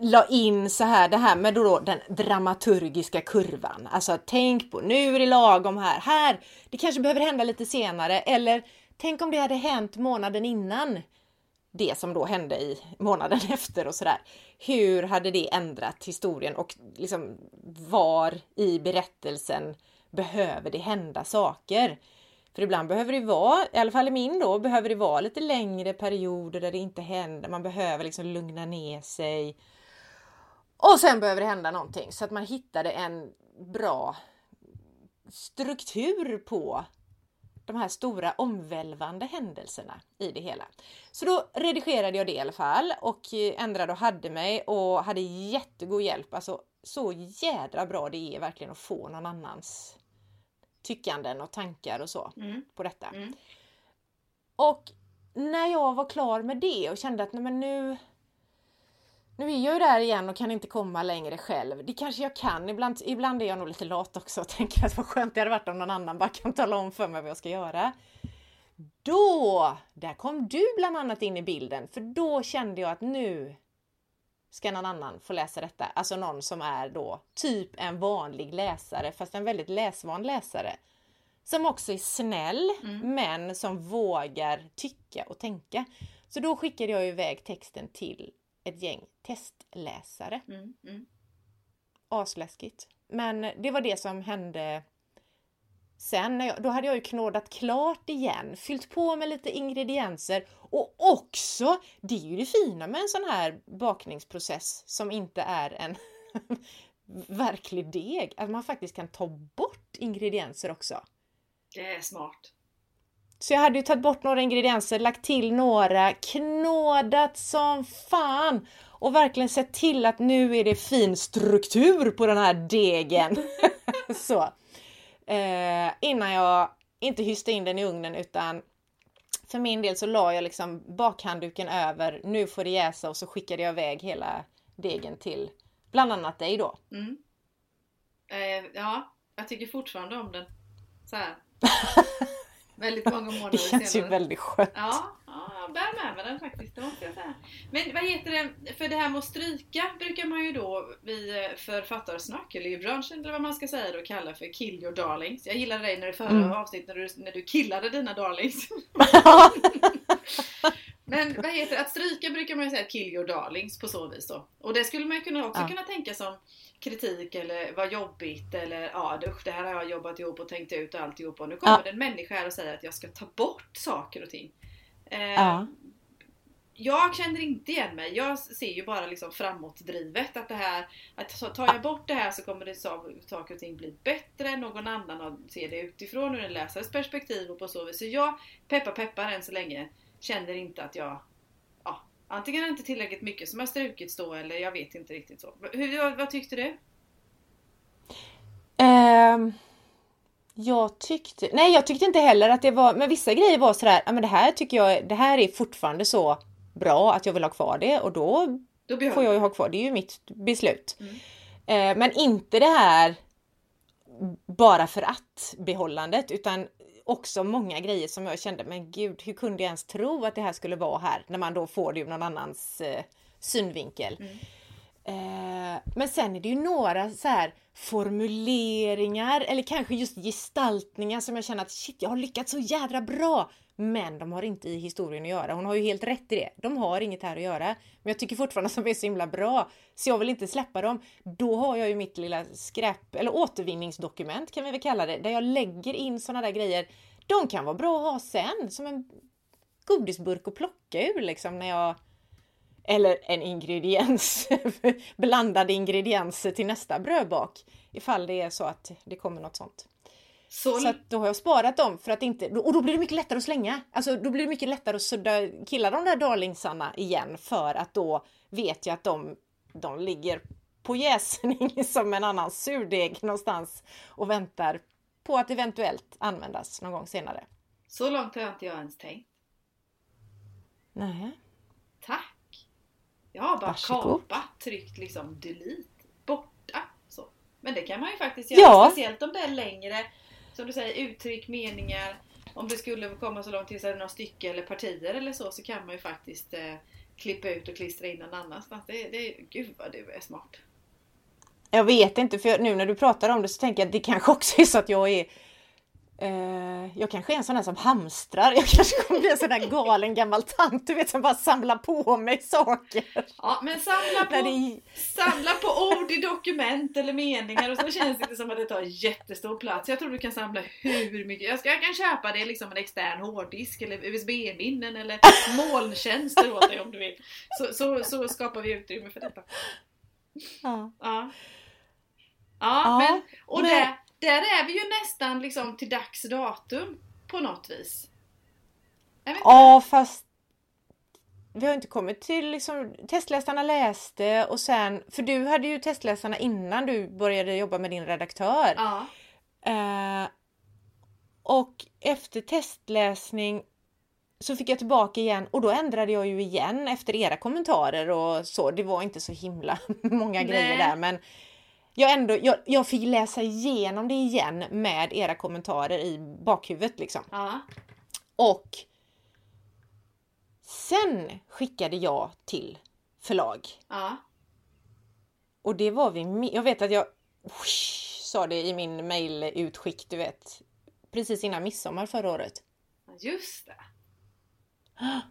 la in så här det här med då den dramaturgiska kurvan. Alltså tänk på nu är det lagom här, här, det kanske behöver hända lite senare eller tänk om det hade hänt månaden innan det som då hände i månaden [LAUGHS] efter och sådär. Hur hade det ändrat historien och liksom var i berättelsen behöver det hända saker? För ibland behöver det vara, i alla fall i min då, behöver det vara lite längre perioder där det inte händer. Man behöver liksom lugna ner sig. Och sen behöver det hända någonting så att man hittade en bra struktur på de här stora omvälvande händelserna i det hela. Så då redigerade jag det i alla fall och eh, ändrade och hade mig och hade jättegod hjälp. Alltså så jädra bra det är verkligen att få någon annans tyckanden och tankar och så Mm. på detta. Mm. Och när jag var klar med det och kände att nej men nu nu är jag ju där igen och kan inte komma längre själv. Det kanske jag kan. Ibland, ibland är jag nog lite lat också och [LAUGHS] tänker att vad skönt det hade varit om någon annan bara kan tala om för mig vad jag ska göra. Då, där kom du bland annat in i bilden, för då kände jag att nu ska någon annan få läsa detta. Alltså någon som är då typ en vanlig läsare, fast en väldigt läsvan läsare. Som också är snäll, Mm. men som vågar tycka och tänka. Så då skickade jag iväg texten till ett gäng testläsare. Mm. Mm. Asläskigt. Men det var det som hände sen. När jag, då hade jag ju knådat klart igen, fyllt på med lite ingredienser och också, det är ju det fina med en sån här bakningsprocess som inte är en [LAUGHS] verklig deg, att man faktiskt kan ta bort ingredienser också. Det är smart. Så jag hade ju tagit bort några ingredienser, lagt till några, knådat som fan och verkligen sett till att nu är det fin struktur på den här degen. [LAUGHS] [LAUGHS] så. Eh, innan jag inte hyste in den i ugnen utan för min del så la jag liksom bakhandduken över, nu får det jäsa och så skickade jag iväg hela degen till bland annat dig då. Mm. Eh, ja, jag tycker fortfarande om den. Så här. [LAUGHS] Väldigt många [LAUGHS] månader Det känns ju senare. väldigt skönt. Ja, ja, jag bär med mig den faktiskt, det måste jag säga. Men vad heter det, för det här med att stryka brukar man ju då eh, författarsnack, eller i branschen eller vad man ska säga då, kalla för kill your darlings. Jag gillade dig när det förra Mm. avsnittet när du, när du killade dina darlings. [LAUGHS] Men vad heter det, att stryka brukar man ju säga kill your darlings på så vis då. Och det skulle man ju kunna också Ja. kunna tänka som kritik eller vad jobbigt eller ja usch, det här har jag jobbat ihop och tänkt ut och alltihop och nu kommer Ja. det en människa här och säger att jag ska ta bort saker och ting. Eh, Ja. jag känner inte igen mig. Jag ser ju bara liksom framåtdrivet. Att det här, att tar jag bort det här så kommer det saker och ting bli bättre. Någon annan ser det utifrån ur en läsares perspektiv och på så vis. Så jag, peppar peppar än så länge, känner inte att jag ja, Antingen är det inte tillräckligt mycket som har strukits då eller jag vet inte riktigt så. Hur, vad, vad tyckte du? Um, jag tyckte, nej jag tyckte inte heller att det var, men vissa grejer var sådär, ja men det här tycker jag, det här är fortfarande så bra att jag vill ha kvar det och då, då får jag ju ha kvar det. är ju mitt beslut. Mm. Eh, men inte det här bara för att behållandet utan också många grejer som jag kände, men gud, hur kunde jag ens tro att det här skulle vara här när man då får det ur någon annans eh, synvinkel. Mm. Eh, men sen är det ju några så här formuleringar eller kanske just gestaltningar som jag känner att shit, jag har lyckats så jädra bra men de har inte i historien att göra. Hon har ju helt rätt i det. De har inget här att göra. Men jag tycker fortfarande att de är så himla bra. Så jag vill inte släppa dem. Då har jag ju mitt lilla skräp eller återvinningsdokument kan vi väl kalla det. Där jag lägger in sådana där grejer. De kan vara bra att ha sen som en godisburk att plocka ur liksom när jag eller en ingrediens, [LAUGHS] blandade ingredienser till nästa brödbak. Ifall det är så att det kommer något sånt. Så, så då har jag sparat dem för att inte, och då blir det mycket lättare att slänga. Alltså då blir det mycket lättare att sudda, killa de där darlingsarna igen för att då vet jag att de, de ligger på jäsning [LAUGHS] som en annan surdeg någonstans och väntar på att eventuellt användas någon gång senare. Så långt har inte jag ens tänkt. Nej. Tack! Jag har bara Varsågod. kapat, tryckt liksom delete, borta. Så. Men det kan man ju faktiskt göra, ja. speciellt om det är längre som du säger, uttryck, meningar. Om det skulle komma så långt till så några stycken eller partier eller så, så kan man ju faktiskt eh, klippa ut och klistra in någon annanstans. Det, det, gud vad du är smart. Jag vet inte, för nu när du pratar om det så tänker jag att det kanske också är så att jag är jag kanske är en sån där som hamstrar. Jag kanske kommer bli en sån där galen gammal tant du vet som bara samlar på mig saker. Ja men samla på, det... samla på ord i dokument eller meningar och så känns det inte som att det tar jättestor plats. Jag tror du kan samla hur mycket. Jag, ska, jag kan köpa det liksom en extern hårddisk eller USB-minnen eller molntjänster åt dig om du vill. Så, så, så skapar vi utrymme för detta. Ja. Ja, ja, ja men och men... det där är vi ju nästan liksom till dags datum på något vis. Ja fast vi har inte kommit till liksom testläsarna läste och sen, för du hade ju testläsarna innan du började jobba med din redaktör. Ja. Eh, och efter testläsning så fick jag tillbaka igen och då ändrade jag ju igen efter era kommentarer och så. Det var inte så himla [LAUGHS] många Nej. grejer där men jag, ändå, jag, jag fick läsa igenom det igen med era kommentarer i bakhuvudet liksom. Ja. Och sen skickade jag till förlag. Ja. Och det var vi Jag vet att jag whoosh, sa det i min mailutskick, du vet. Precis innan midsommar förra året. Just det. [GASPS]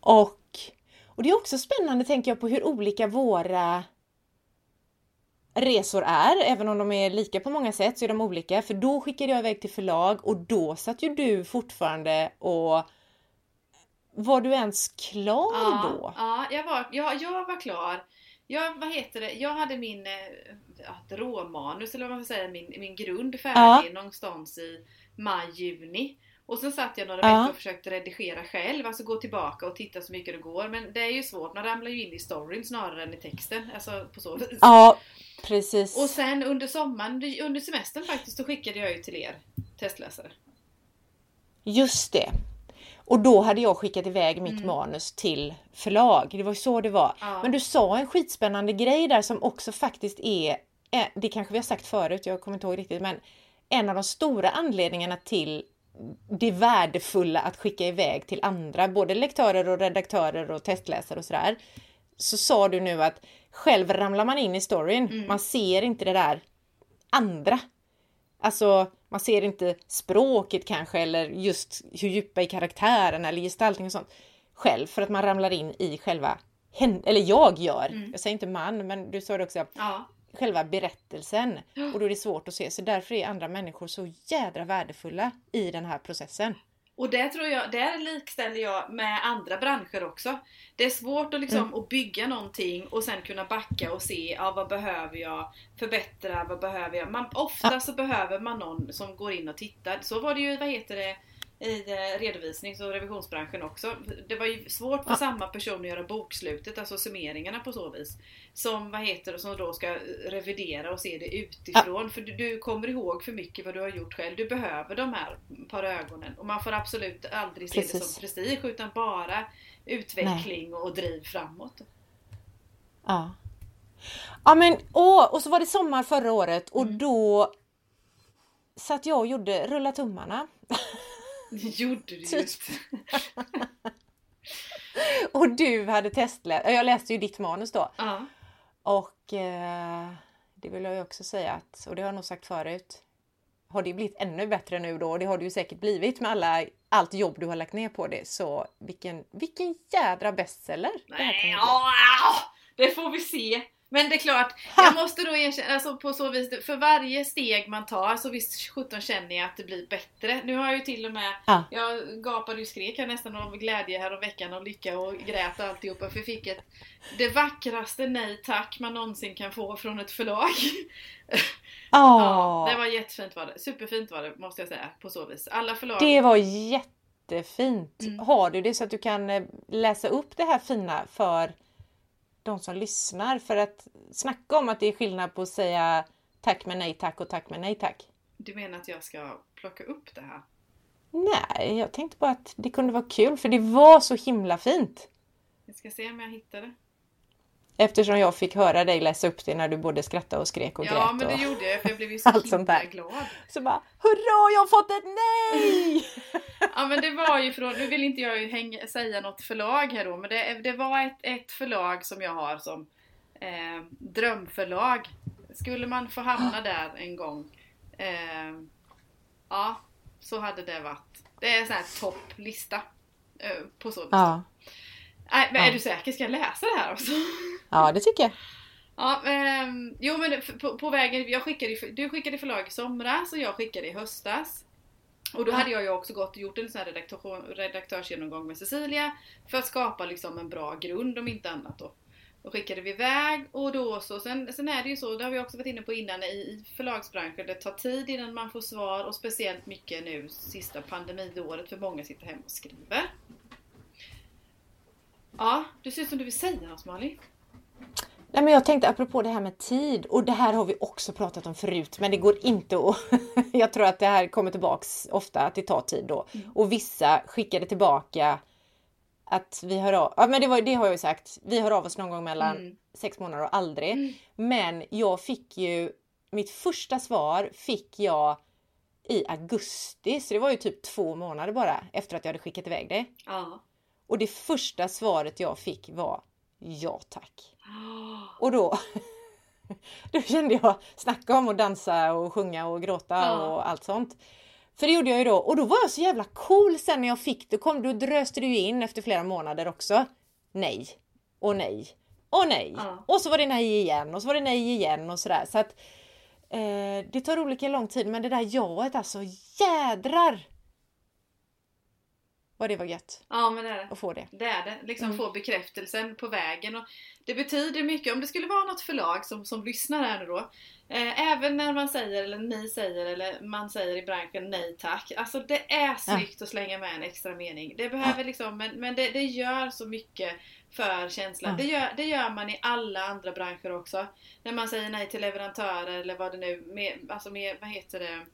Och, och det är också spännande tänker jag på hur olika våra resor är, även om de är lika på många sätt så är de olika. För då skickade jag iväg till förlag och då satt ju du fortfarande och var du ens klar ja, då? Ja, jag var, jag, jag var klar. Jag, vad heter det? Jag hade min äh, råmanus, eller vad man ska säga, min, min grund färdig ja. någonstans i maj-juni. Och sen satt jag några ja. veckor och försökte redigera själv, alltså gå tillbaka och titta så mycket det går. Men det är ju svårt, man ramlar ju in i storyn snarare än i texten. Alltså på så vis. Ja, precis. Och sen under sommaren, under semestern faktiskt, så skickade jag ju till er testläsare. Just det. Och då hade jag skickat iväg mitt mm. manus till förlag. Det var så det var. Ja. Men du sa en skitspännande grej där som också faktiskt är, det kanske vi har sagt förut, jag kommer inte ihåg riktigt, men en av de stora anledningarna till det värdefulla att skicka iväg till andra, både lektörer och redaktörer och testläsare och sådär. Så sa du nu att själv ramlar man in i storyn, mm. man ser inte det där andra. Alltså, man ser inte språket kanske eller just hur djupa i karaktären eller gestaltning och sånt själv för att man ramlar in i själva eller jag gör, mm. jag säger inte man, men du sa det också, ja själva berättelsen. Och då är det svårt att se. Så därför är andra människor så jädra värdefulla i den här processen. Och det tror jag, där likställer jag med andra branscher också. Det är svårt att, liksom, Mm. att bygga någonting och sen kunna backa och se ja, vad behöver jag förbättra, vad behöver jag. Man, ofta så behöver man någon som går in och tittar. Så var det ju, vad heter det, i eh, redovisnings och revisionsbranschen också. Det var ju svårt för Ja. samma person att göra bokslutet, alltså summeringarna på så vis. Som, vad heter det, som då ska revidera och se det utifrån. För du, du kommer ihåg för mycket vad du har gjort själv. Du behöver de här par ögonen. Och man får absolut aldrig se det Precis. som prestige utan bara utveckling och driv framåt. Ja. Ja men åh, och så var det sommar förra året och Mm. då satt jag och gjorde rulla tummarna. [LAUGHS] Det [LAUGHS] gjorde du Typ. just. [LAUGHS] Och du hade testläst, jag läste ju ditt manus då. Ja. Och eh, det vill jag ju också säga att, och det har jag nog sagt förut, har det blivit ännu bättre nu då, och det har det ju säkert blivit med alla, allt jobb du har lagt ner på det. Så vilken, vilken jädra bestseller det Nej, ja, ja, det får vi se. Men det är klart, jag måste då erkänna, alltså på så vis, för varje steg man tar så visst 17 känner jag att det blir bättre. Nu har jag ju till och med, Ja. jag gapade och skrek här nästan av glädje här veckan och lycka och grät och alltihopa för jag fick ett, det vackraste nej tack man någonsin kan få från ett förlag. [LAUGHS] Ja, det var jättefint var det. Superfint var det måste jag säga på så vis. Alla förlag. det var jättefint. Mm. Har du det så att du kan eh, läsa upp det här fina för de som lyssnar? För att snacka om att det är skillnad på att säga tack men nej tack och tack men nej tack. Du menar att jag ska plocka upp det här? Nej, jag tänkte bara att det kunde vara kul för det var så himla fint. Jag ska se om jag hittar det. Eftersom jag fick höra dig läsa upp det när du både skrattade och skrek och Ja grät. men det och... gjorde jag för jag blev ju så Allt sånt där. glad. Så bara Hurra, jag har fått ett nej! [LAUGHS] Ja men det var ju från, nu vill inte jag hänga, säga något förlag här då, men det, det var ett, ett förlag som jag har som eh, drömförlag. Skulle man få hamna [GASPS] där en gång, eh, ja, så hade det varit. Det är en sån här topplista. Eh, på så vis. Ja, Nej, men är Ja. du säker? Ska jag läsa det här också? ja det tycker jag. [LAUGHS] Ja, ehm, jo men på, på vägen, jag skickade, du skickade förlag i somras och jag skickade i höstas. Och då hade jag ju också gått och gjort en sån här redaktör, redaktörsgenomgång med Cecilia för att skapa liksom en bra grund om inte annat då. Då skickade vi iväg och då så, sen, sen är det ju så, det har vi också varit inne på innan i, i förlagsbranschen, det tar tid innan man får svar och speciellt mycket nu sista pandemiåret för många sitter hemma och skriver. Ja, du ser ut som du vill säga något Malin. Nej, men jag tänkte apropå det här med tid och det här har vi också pratat om förut men det går inte att... [LAUGHS] jag tror att det här kommer tillbaks ofta att det tar tid då. Och vissa skickade tillbaka att vi hör av... Ja men det, var, det har jag ju sagt. Vi hör av oss någon gång mellan Mm. sex månader och aldrig. Mm. Men jag fick ju... Mitt första svar fick jag i augusti så det var ju typ två månader bara efter att jag hade skickat iväg det. Ja. Och det första svaret jag fick var ja tack. [GASPS] Och då, [LAUGHS] då kände jag, snacka om att dansa och sjunga och gråta Ja. och allt sånt. För det gjorde jag ju då och då var jag så jävla cool sen när jag fick det. Kom, då dröste ju in efter flera månader också. Nej och nej och nej. Ja. Och så var det nej igen och så var det nej igen och sådär. Så att eh, det tar olika lång tid men det där jaet alltså jädrar vad det var gött Ja men det är det. att få det. Det är det. Liksom Mm. få bekräftelsen på vägen. Och det betyder mycket. Om det skulle vara något förlag som, som lyssnar här nu då. Eh, även när man säger, eller ni säger, eller man säger i branschen nej tack. Alltså det är snyggt att slänga med en extra mening. Det behöver liksom, men, men det, det gör så mycket för känslan. Ja. Det, gör, det gör man i alla andra branscher också. När man säger nej till leverantörer eller vad det nu, med, alltså med, vad heter det?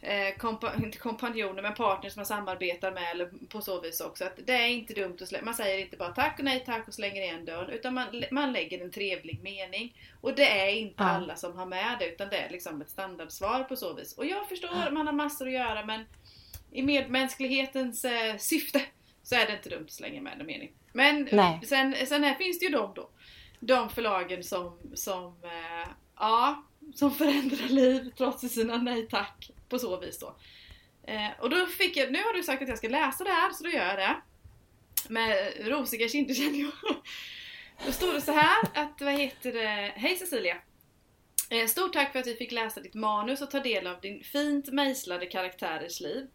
Eh, kompa- inte kompanjoner men partners man samarbetar med eller på så vis också. Att det är inte dumt att slä- man säger inte bara tack och nej tack och slänger igen dörren utan man, man lägger en trevlig mening. Och det är inte Ja. alla som har med det utan det är liksom ett standardsvar på så vis. Och jag förstår, man har massor att göra men i medmänsklighetens eh, syfte så är det inte dumt att slänga med en mening. Men Nej. sen, sen här finns det ju de då. De förlagen som, som eh, ja, som förändrar liv trots sina nej tack på så vis då. Eh, och då fick jag, nu har du sagt att jag ska läsa det här så då gör jag det. Med rosiga kinder känner jag. [LAUGHS] Då står det så här att, vad heter det, Hej Cecilia! Eh, Stort tack för att vi fick läsa ditt manus och ta del av din fint mejslade karaktärers liv.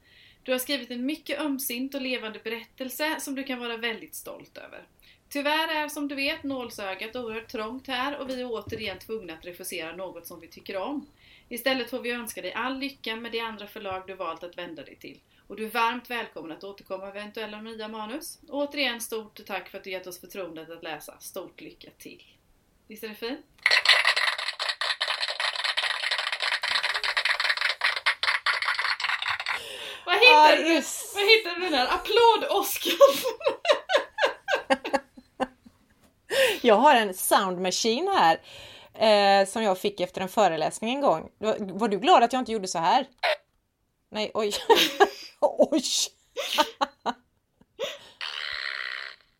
Du har skrivit en mycket ömsint och levande berättelse som du kan vara väldigt stolt över. Tyvärr är som du vet nålsögat oerhört trångt här och vi är återigen tvungna att refusera något som vi tycker om. Istället får vi önska dig all lycka med de andra förlag du valt att vända dig till. Och du är varmt välkommen att återkomma med eventuella nya manus. Och återigen stort tack för att du gett oss förtroendet att läsa. Stort lycka till! Visst är det fint? Vad hittar, du, vad hittar du den här? Applåd-Oscar! [LAUGHS] Jag har en sound machine här eh, som jag fick efter en föreläsning en gång. Var, var du glad att jag inte gjorde så här? Nej, oj. [LAUGHS] oj.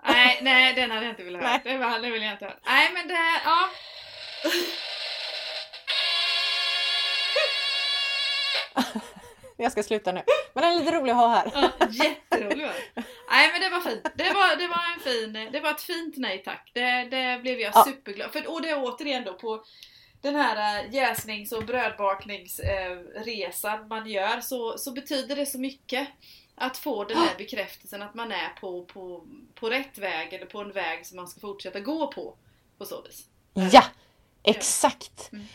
nej, nej, den hade jag inte velat höra. Det, var, det vill jag inte höra. Nej, men det här, ja. [LAUGHS] Jag ska sluta nu. Men den är lite rolig att ha här. ja jätterolig det. Nej men det var fint. Det var, det var en fin, det var ett fint nej tack. Det, det blev jag Ja. superglad för. Och det är återigen då på den här äh, jäsnings och brödbakningsresan man gör så, så betyder det så mycket att få den här bekräftelsen att man är på, på, på rätt väg eller på en väg som man ska fortsätta gå på. På så vis. Ja, exakt. Mm.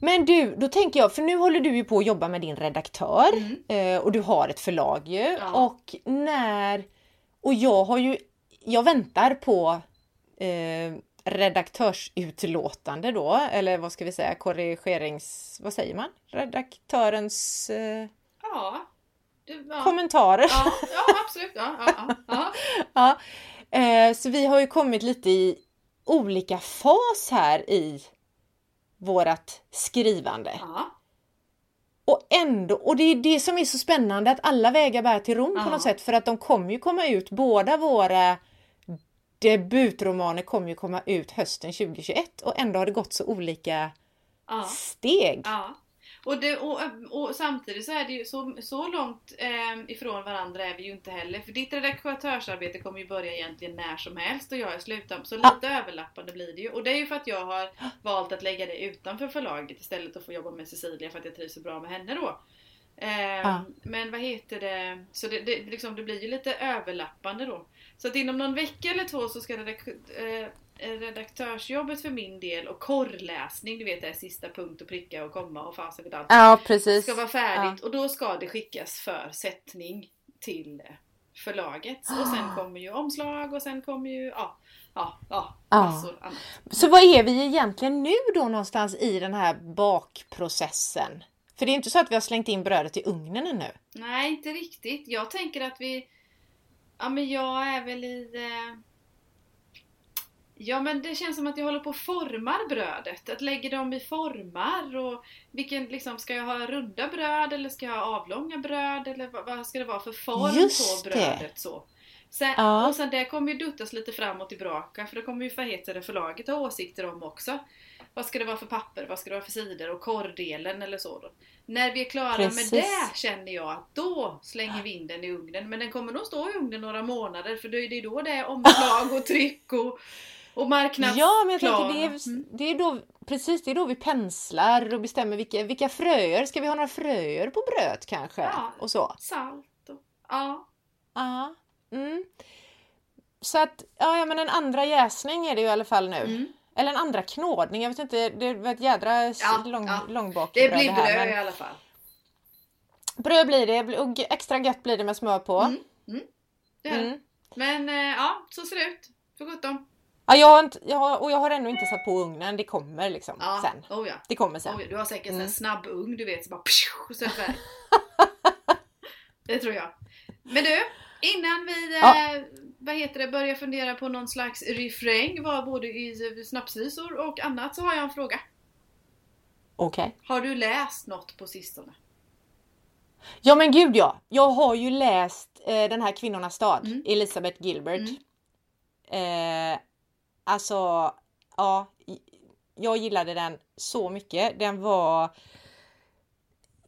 Men du, då tänker jag, för nu håller du ju på att jobba med din redaktör Mm. eh, och du har ett förlag ju. Ja. Och när... Och jag har ju... Jag väntar på eh, redaktörsutlåtande då, eller vad ska vi säga, korrigerings... Vad säger man? Redaktörens eh, Ja. Det, ja. kommentarer. ja, ja absolut. Ja, ja, ja, ja. [LAUGHS] Ja, eh, så vi har ju kommit lite i olika fas här i vårat skrivande. Och ändå, och det är det som är så spännande att alla vägar bär till Rom på Ja. något sätt för att de kommer ju komma ut, båda våra debutromaner kommer ju komma ut hösten 2021 och ändå har det gått så olika ja. steg. Ja. Och, det, och, och samtidigt så är det ju så, så långt eh, ifrån varandra är vi ju inte heller. För ditt redaktörsarbete kommer ju börja egentligen när som helst och jag är slutar. Så lite överlappande blir det ju. Och det är ju för att jag har valt att lägga det utanför förlaget istället att få jobba med Cecilia för att jag trivs så bra med henne då. Eh, Ja. Men vad heter det? Så det, det, liksom, det blir ju lite överlappande då. Så att inom någon vecka eller två så ska redak eh, redaktörsjobbet för min del och korrläsning, du vet det är sista punkt och pricka och komma och fasen vid allt. Ja, precis. Ska vara färdigt och då ska det skickas för sättning till förlaget. Och sen Ah. kommer ju omslag och sen kommer ju, ja, ja, ja, Ja. massor annat. Så vad är vi egentligen nu då någonstans i den här bakprocessen? För det är inte så att vi har slängt in brödet i ugnen ännu. Nej, inte riktigt. Jag tänker att vi... Ja, men jag är väl i... Eh... Ja, men det känns som att jag håller på och formar brödet. Att lägga dem i formar och vilken, liksom, ska jag ha runda bröd eller ska jag ha avlånga bröd eller vad, vad ska det vara för form Just på det. brödet så. Sen, Ja. Och sen det kommer ju duttas lite fram och tillbaka för det kommer ju för heter det förlaget ha åsikter om också. Vad ska det vara för papper, vad ska det vara för sidor och korrdelen eller så då. När vi är klara Precis. med det känner jag att då slänger vi in den i ugnen. Men den kommer nog stå i ugnen några månader för det är det är då det är omslag och tryck och, och marknadsplan. Ja, men jag tänker det är, Mm. det är då precis det är då vi penslar och bestämmer vilka, vilka fröer. Ska vi ha några fröer på bröd kanske? Ja. Och så. Salt och... Ja. Ja. Mm. Så att, ja, men en andra jäsning är det ju i alla fall nu. Mm. Eller en andra knådning, jag vet inte, det var ett jädra Ja, lång, ja. långbakbröd Det blir bröd i alla fall. Bröd blir det och extra gött blir det med smör på. Mm. Det är det. Mm. Men eh, ja, så ser det ut. För sjutton. Ja, jag har inte, jag har, och jag har ännu inte satt på ugnen, det kommer liksom Ja. sen. Oh, ja. Det kommer sen. Oh, ja. Du har säkert en Mm. snabb ugn du vet, så bara pshu, och så är [LAUGHS] det tror jag. Men du, innan vi Ja. eh, vad heter det, börjar fundera på någon slags refräng, var både i snapsvisor och annat, så har jag en fråga. Okej. Har du läst något på sistone? Ja men gud ja! Jag har ju läst eh, den här Kvinnornas stad, Mm. Elisabeth Gilbert. Eh, alltså, ja. Jag gillade den så mycket. Den var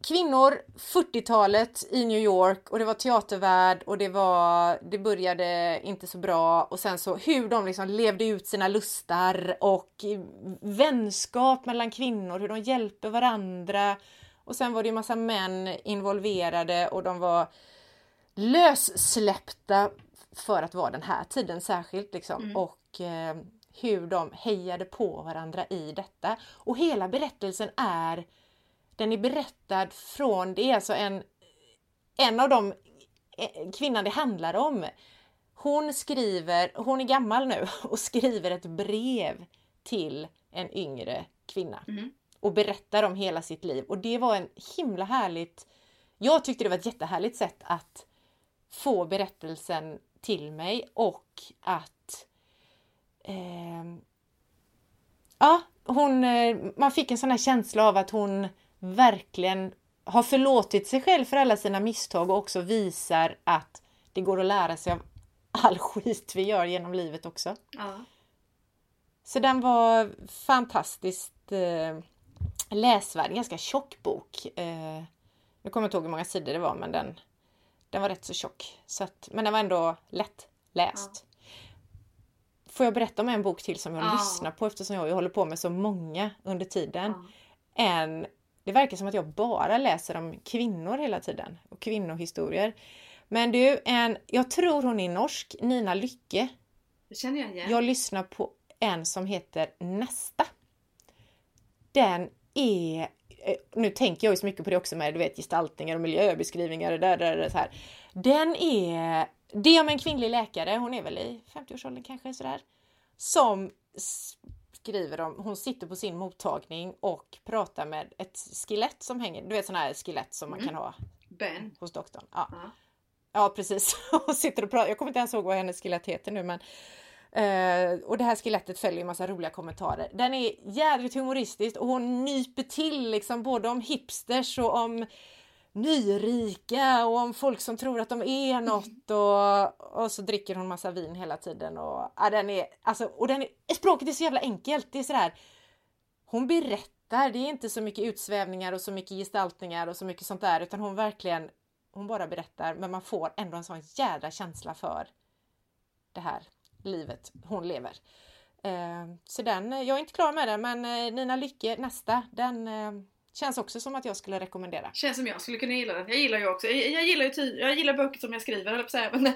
kvinnor 40-talet i New York och det var teatervärld och det var, det började inte så bra och sen så hur de liksom levde ut sina lustar och vänskap mellan kvinnor, hur de hjälper varandra. Och sen var det ju massa män involverade och de var lössläppta för att vara den här tiden särskilt liksom. Mm. Och eh, hur de hejade på varandra i detta. Och hela berättelsen är den är berättad från, det är alltså en, en av de eh, kvinnan det handlar om. Hon skriver, hon är gammal nu [LAUGHS] och skriver ett brev till en yngre kvinna Mm. och berättar om hela sitt liv. Och det var en himla härligt, jag tyckte det var ett jättehärligt sätt att få berättelsen till mig och att ehm, ja, hon, eh, man fick en sån här känsla av att hon verkligen har förlåtit sig själv för alla sina misstag och också visar att det går att lära sig av all [LAUGHS] skit vi gör genom livet också. Ja. Så den var fantastiskt eh, läsvärd, en ganska tjock bok. Eh, nu kommer jag inte ihåg hur många sidor det var men den, den var rätt så tjock. Så att, men den var ändå lätt läst. Får jag berätta om en bok till som jag Ja. lyssnar på eftersom jag håller på med så många under tiden. Ja. En, det verkar som att jag bara läser om kvinnor hela tiden och kvinnohistorier. Men du, en, jag tror hon är norsk, Nina Lycke. Det känner jag igen. Jag lyssnar på en som heter Nästa. Den är, eh, nu tänker jag ju så mycket på det också med du vet gestaltningar och miljöbeskrivningar och där, där, där, så här. Den är, det är om en kvinnlig läkare, hon är väl i 50-årsåldern kanske sådär. Som skriver om, hon sitter på sin mottagning och pratar med ett skelett som hänger, du vet sådana här skelett som man Mm. kan ha Ben. hos doktorn. Ja. Ja. Ja precis, [LAUGHS] och sitter och pratar. Jag kommer inte ens ihåg vad hennes skelett heter nu men eh, och det här skelettet följer en massa roliga kommentarer. Den är jädrigt humoristisk och hon nyper till liksom både om hipsters och om nyrika och om folk som tror att de är något och, och så dricker hon massa vin hela tiden och ja, den är alltså och den är, språket är så jävla enkelt. Det är sådär hon berättar, det är inte så mycket utsvävningar och så mycket gestaltningar och så mycket sånt där utan hon verkligen hon bara berättar men man får ändå en sån jädra känsla för det här livet hon lever. Eh, så den, jag är inte klar med den men eh, Nina Lycke, nästa, den eh, känns också som att jag skulle rekommendera. Känns som jag skulle kunna gilla den. Jag gillar ju också, jag, jag gillar ju ty, jag gillar böcker som jag skriver höll jag men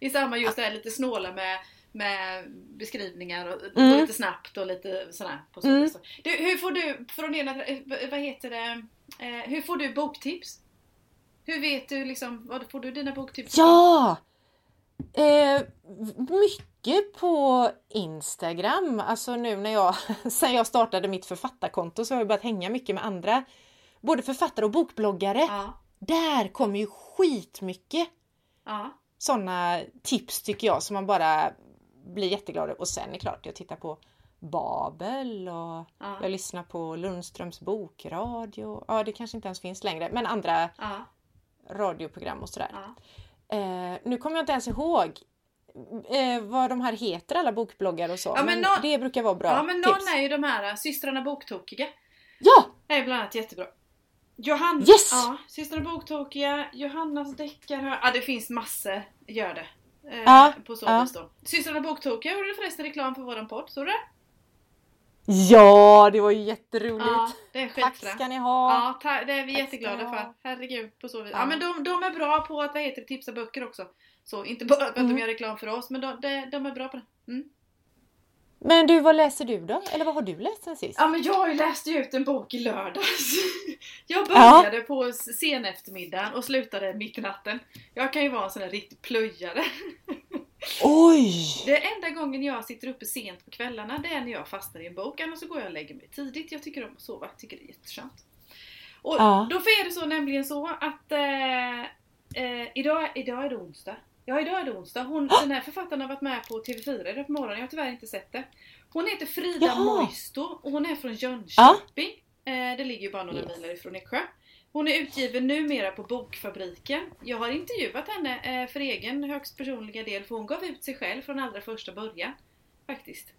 i samma just det här lite snåla med med beskrivningar och, Mm. och lite snabbt och lite sådär. På så Mm. du, hur får du, från dina, eh, vad heter det, eh, hur får du boktips? Hur vet du liksom, vad får du dina boktips? Ja! Eh, mycket på Instagram. Alltså nu när jag, [LAUGHS] sen jag startade mitt författarkonto så har jag börjat hänga mycket med andra, både författare och bokbloggare. Ja, Där kommer ju skitmycket ja, sådana tips tycker jag som man bara blir jätteglad. Och sen är det klart, jag tittar på Babel och ja, jag lyssnar på Lundströms bokradio. Ja, det kanske inte ens finns längre, men andra radioprogram och sådär. Eh, nu kommer jag inte ens ihåg eh, vad de här heter, alla bokbloggar och så. Ja, men men det brukar vara bra Ja men någon tips. är ju de här äh, systrarna Boktokiga. Ja! är bland annat jättebra. Johanna, Yes! ja, systrarna Boktokiga, Johannas deckare, ja det finns massor, gör det. Eh, Ja, på så ja. då. Systrarna Boktokiga gjorde förresten reklam för våran podd, såg du det? Ja, det var ju jätteroligt. Ja, det är Tack ska ni ha. Ja, det är vi Tack jätteglada för. Herregud, på så vis. Ja, Ja. men de, de är bra på att vad heter det, tipsa böcker också. Så inte bara för att Mm. de gör reklam för oss, men de, de, de är bra på det. Mm. Men du, vad läser du då? Eller vad har du läst sen sist? Ja men jag har ju ut en bok i lördags. [LAUGHS] Jag började på sen eftermiddagen och slutade mitt i natten. Jag kan ju vara en sån där riktig plöjare. [LAUGHS] Oj! Det enda gången jag sitter uppe sent på kvällarna det är när jag fastnar i en bok. Annars så går jag och lägger mig tidigt. Jag tycker om att sova. Jag tycker det är jätteskönt. Och Ja. då är det så nämligen så att eh, eh, idag, idag är det onsdag. Ja, idag är det onsdag. Hon, den här författaren har varit med på TV4 idag på morgonen. Jag har tyvärr inte sett det. Hon heter Frida Jaha. Moisto och hon är från Jönköping. Eh, det ligger ju bara några Yes. mil ifrån Eksjö. Hon är utgiven numera på Bokfabriken. Jag har intervjuat henne eh, för egen högst personliga del för hon gav ut sig själv från allra första början. Faktiskt.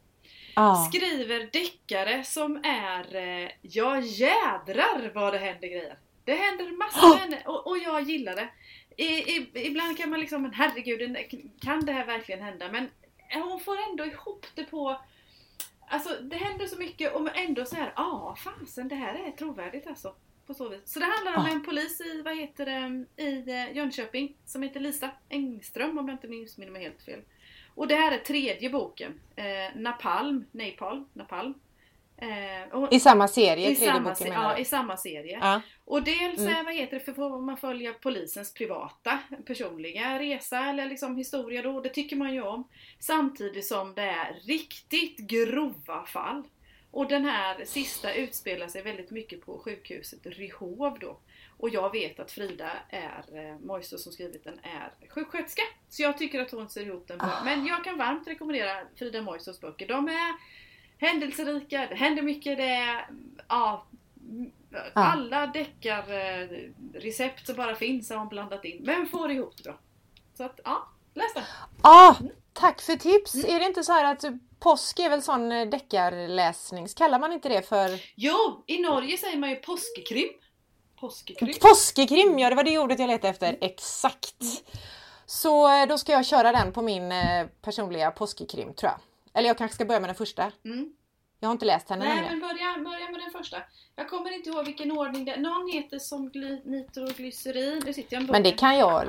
Ja. Skriver deckare som är, eh, ja jädrar vad det händer grejer. Det händer massor med henne och, och jag gillar det. I, i, ibland kan man liksom, men herregud, kan det här verkligen hända? Men hon får ändå ihop det på Alltså det händer så mycket och ändå så här, ja fasen det här är trovärdigt alltså. på så vis. Så det handlar om Ah. en polis i, vad heter det, i eh, Jönköping som heter Lisa Engström om jag inte missminner mig helt fel. Och det här är tredje boken. Eh, Napalm, Napalm, Napalm. Eh, och, I samma serie, i, samma, boken se- ja, i samma serie. Ja. Och dels, Mm. eh, vad heter det, för får man följa polisens privata, personliga resa eller liksom historia då, det tycker man ju om. Samtidigt som det är riktigt grova fall. Och den här sista utspelar sig väldigt mycket på sjukhuset Ryhov då. Och jag vet att Frida är, eh, som skrivit den, är sjuksköterska. Så jag tycker att hon ser ihop den bra. Ah. Men jag kan varmt rekommendera Frida Moisos böcker. De är händelserika, det händer mycket, det är ja, alla deckarrecept som bara finns har hon blandat in. Men får ihop det bra. Så att ja, läs den. Ah, tack för tips! Mm. Är det inte så här att påsk är väl sån eh, deckarläsning? Kallar man inte det för Jo, i Norge säger man ju påskekrim. Påskekrim. påskekrim? Ja, det var det ordet jag letade efter. Exakt! Så eh, då ska jag köra den på min eh, personliga påskekrim tror jag. Eller jag kanske ska börja med den första. Mm. Jag har inte läst henne Nej nämligen. men börja, börja med den första. Jag kommer inte ihåg vilken ordning det är. Någon heter som gly, nitroglycerin. Nu sitter jag Men det kan jag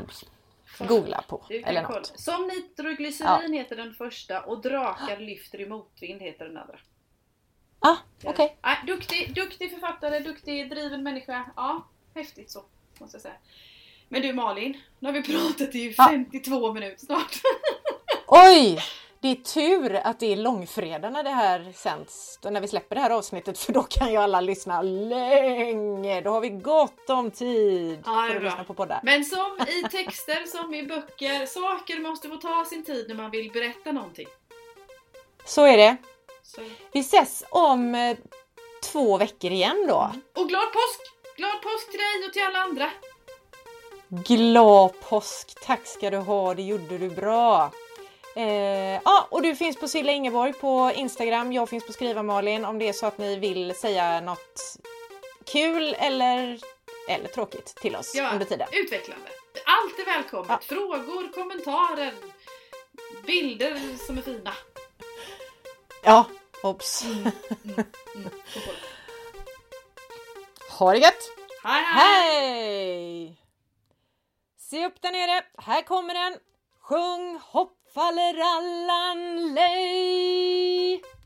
googla på. Eller kolla. något. Som nitroglycerin heter den första och drakar lyfter i motvind heter den andra. Ah, okej. Nej, duktig, duktig författare, duktig driven människa. Ja, häftigt så. Måste jag säga. Men du Malin, nu har vi pratat i Ja. 52 minuter snart. [LAUGHS] Oj! Det är tur att det är långfredag när det här sänds, när vi släpper det här avsnittet för då kan ju alla lyssna länge. Då har vi gott om tid Ja, för att lyssna på poddar. Men som i texter, [LAUGHS] som i böcker, saker måste få ta sin tid när man vill berätta någonting. Så är det. Så. Vi ses om eh, två veckor igen då. Och glad påsk! Glad påsk till dig och till alla andra! Glad påsk! Tack ska du ha, det gjorde du bra. Eh, ja, och du finns på Silla Ingeborg på Instagram. Jag finns på Skriva Malin om det är så att ni vill säga något kul eller, eller tråkigt till oss Ja, under tiden. utvecklande. Allt är välkommet. Ja. Frågor, kommentarer, bilder som är fina. Ja, obs. Mm, får det. Ha det gött! Hej hej! Hej! Se upp där nere, här kommer den! Sjung hopp faller allan lej.